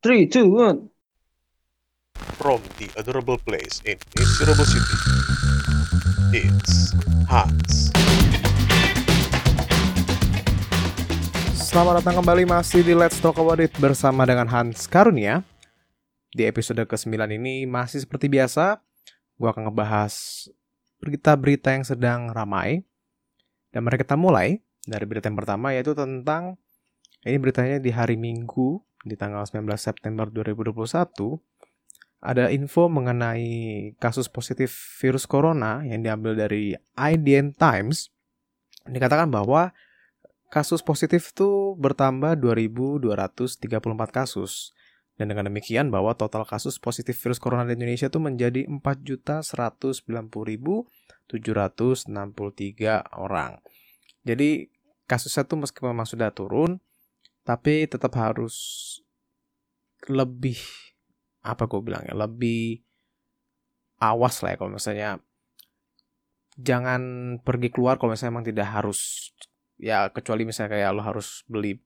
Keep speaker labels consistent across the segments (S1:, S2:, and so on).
S1: Three, two, one.
S2: From the adorable place in Miserable City, it's Hans.
S3: Selamat datang kembali masih di Let's Talk About It bersama dengan Hans Karunia. Di episode ke-9 ini masih seperti biasa, gue akan ngebahas berita-berita yang sedang ramai. Dan mari kita mulai dari berita yang pertama yaitu tentang ini beritanya di hari Minggu di tanggal 19 September 2021 ada info mengenai kasus positif virus corona yang diambil dari IDN Times. Dikatakan bahwa kasus positif itu bertambah 2.234 kasus. Dan dengan demikian bahwa total kasus positif virus corona di Indonesia itu menjadi 4.190.763 orang. Jadi kasusnya tuh meskipun memang sudah turun, tapi tetap harus lebih apa gue bilang ya lebih awas lah ya kalau misalnya jangan pergi keluar kalau misalnya emang tidak harus ya kecuali misalnya kayak lo harus beli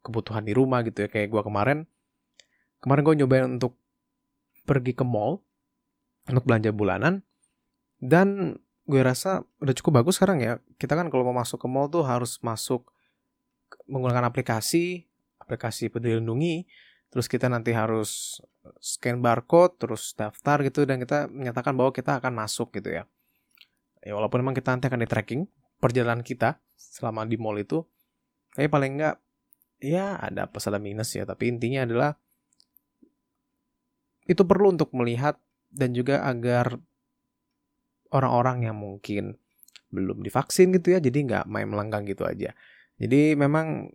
S3: kebutuhan di rumah gitu ya kayak gue kemarin. Kemarin gue nyobain untuk pergi ke mall untuk belanja bulanan dan gue rasa udah cukup bagus sekarang ya. Kita kan kalau mau masuk ke mall tuh harus masuk menggunakan aplikasi aplikasi peduli lindungi terus kita nanti harus scan barcode terus daftar gitu dan kita menyatakan bahwa kita akan masuk gitu ya. Ya walaupun memang kita nanti akan di tracking perjalanan kita selama di mall itu tapi paling enggak ya ada ada minus ya. Tapi intinya adalah itu perlu untuk melihat dan juga agar orang-orang yang mungkin belum divaksin gitu ya jadi nggak main melenggang gitu aja jadi memang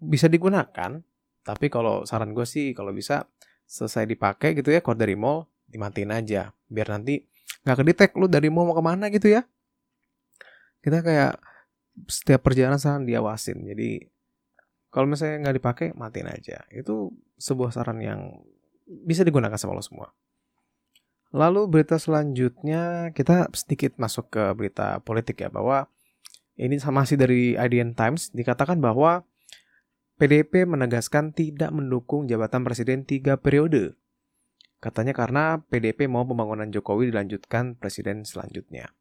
S3: bisa digunakan tapi kalau saran gue sih kalau bisa selesai dipakai gitu ya keluar dari mall dimatiin aja biar nanti nggak kedetek lu dari mall mau ke mana gitu ya. Kita kayak setiap perjalanan saran diawasin. Jadi kalau misalnya nggak dipakai matiin aja. Itu sebuah saran yang bisa digunakan sama lo semua. Lalu berita selanjutnya kita sedikit masuk ke berita politik ya bahwa ini masih dari IDN Times dikatakan bahwa PDP menegaskan tidak mendukung jabatan presiden tiga periode. Katanya karena PDP mau pembangunan Jokowi dilanjutkan presiden selanjutnya.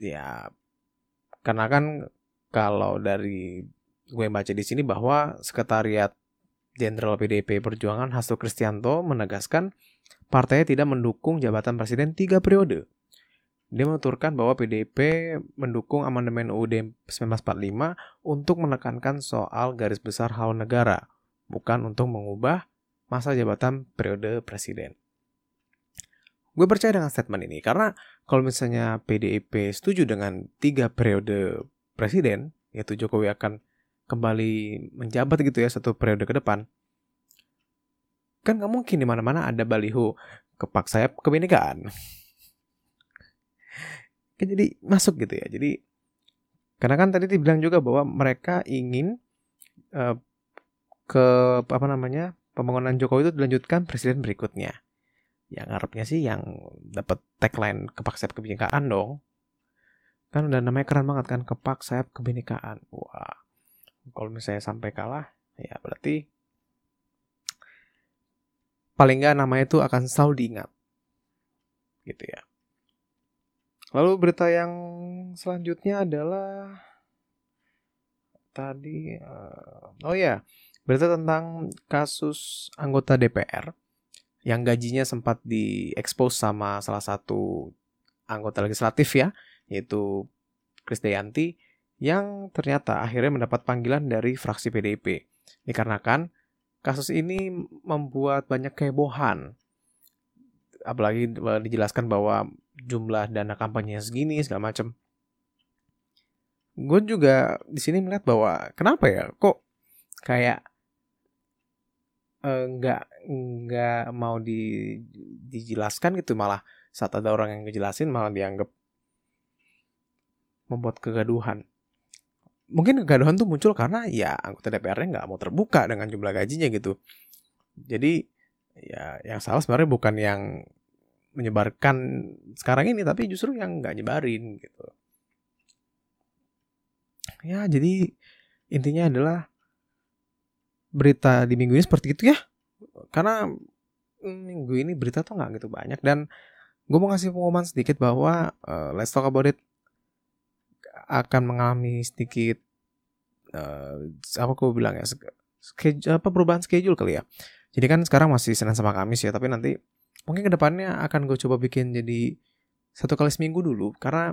S3: Ya, karena kan kalau dari gue baca di sini bahwa sekretariat Jenderal PDP Perjuangan Hasto Kristianto menegaskan partainya tidak mendukung jabatan presiden tiga periode. Dia menuturkan bahwa PDIP mendukung amandemen UUD 1945 untuk menekankan soal garis besar hal negara, bukan untuk mengubah masa jabatan periode presiden. Gue percaya dengan statement ini karena kalau misalnya PDIP setuju dengan tiga periode presiden, yaitu Jokowi akan kembali menjabat gitu ya satu periode ke depan, kan nggak mungkin di mana-mana ada baliho kepak sayap kebinekaan kan jadi masuk gitu ya. Jadi karena kan tadi dibilang juga bahwa mereka ingin uh, ke apa namanya pembangunan Jokowi itu dilanjutkan presiden berikutnya. Yang ngarepnya sih yang dapat tagline kepak sayap kebinekaan dong. Kan udah namanya keren banget kan kepak sayap kebinekaan. Wah kalau misalnya sampai kalah ya berarti paling nggak namanya itu akan selalu diingat. Gitu ya Lalu berita yang selanjutnya adalah tadi uh, oh ya, berita tentang kasus anggota DPR yang gajinya sempat diekspos sama salah satu anggota legislatif ya, yaitu Krisdayanti yang ternyata akhirnya mendapat panggilan dari fraksi PDIP. Dikarenakan kasus ini membuat banyak kehebohan. Apalagi dijelaskan bahwa jumlah dana kampanye segini segala macam. Gue juga di sini melihat bahwa kenapa ya kok kayak eh, nggak uh, nggak mau di, dijelaskan gitu malah saat ada orang yang ngejelasin malah dianggap membuat kegaduhan. Mungkin kegaduhan tuh muncul karena ya anggota DPR-nya nggak mau terbuka dengan jumlah gajinya gitu. Jadi ya yang salah sebenarnya bukan yang menyebarkan sekarang ini tapi justru yang nggak nyebarin gitu. Ya jadi intinya adalah berita di minggu ini seperti itu ya. Karena minggu ini berita tuh nggak gitu banyak. Dan gue mau ngasih pengumuman sedikit bahwa uh, Let's Talk About It akan mengalami sedikit uh, apa gue bilang ya schedule, apa perubahan schedule kali ya. Jadi kan sekarang masih Senin sama Kamis ya, tapi nanti mungkin ke depannya akan gue coba bikin jadi satu kali seminggu dulu karena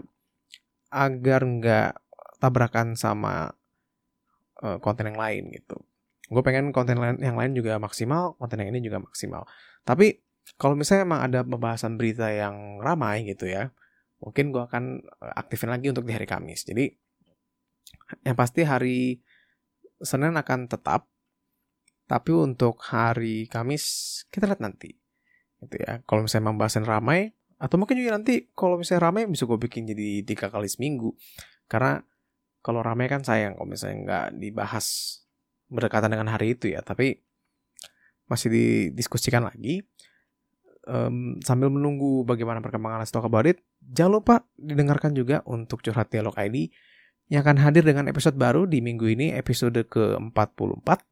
S3: agar nggak tabrakan sama uh, konten yang lain gitu. Gue pengen konten yang lain juga maksimal, konten yang ini juga maksimal. Tapi kalau misalnya emang ada pembahasan berita yang ramai gitu ya, mungkin gue akan eh, aktifin lagi untuk di hari Kamis. Jadi yang pasti hari Senin akan tetap, tapi untuk hari Kamis kita lihat nanti. Gitu ya. Kalau misalnya pembahasan ramai, atau mungkin juga nanti kalau misalnya ramai bisa gue bikin jadi tiga kali seminggu. Karena kalau ramai kan sayang kalau misalnya nggak dibahas berdekatan dengan hari itu ya. Tapi masih didiskusikan lagi um, sambil menunggu bagaimana perkembangan Let's Talk About jangan lupa didengarkan juga untuk Curhat Dialog ID yang akan hadir dengan episode baru di minggu ini, episode ke-44.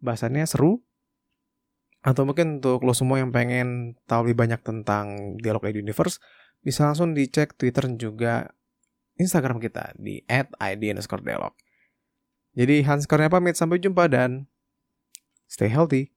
S3: Bahasannya seru. Atau mungkin untuk lo semua yang pengen tahu lebih banyak tentang Dialog ID Universe, bisa langsung dicek Twitter dan juga Instagram kita di @id_dialog. Jadi Hans Kurnia pamit, sampai jumpa dan stay healthy.